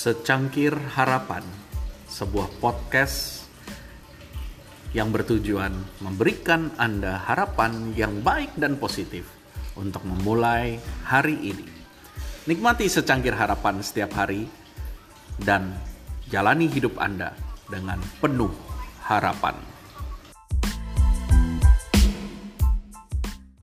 Secangkir Harapan, sebuah podcast yang bertujuan memberikan Anda harapan yang baik dan positif untuk memulai hari ini. Nikmati secangkir harapan setiap hari dan jalani hidup Anda dengan penuh harapan.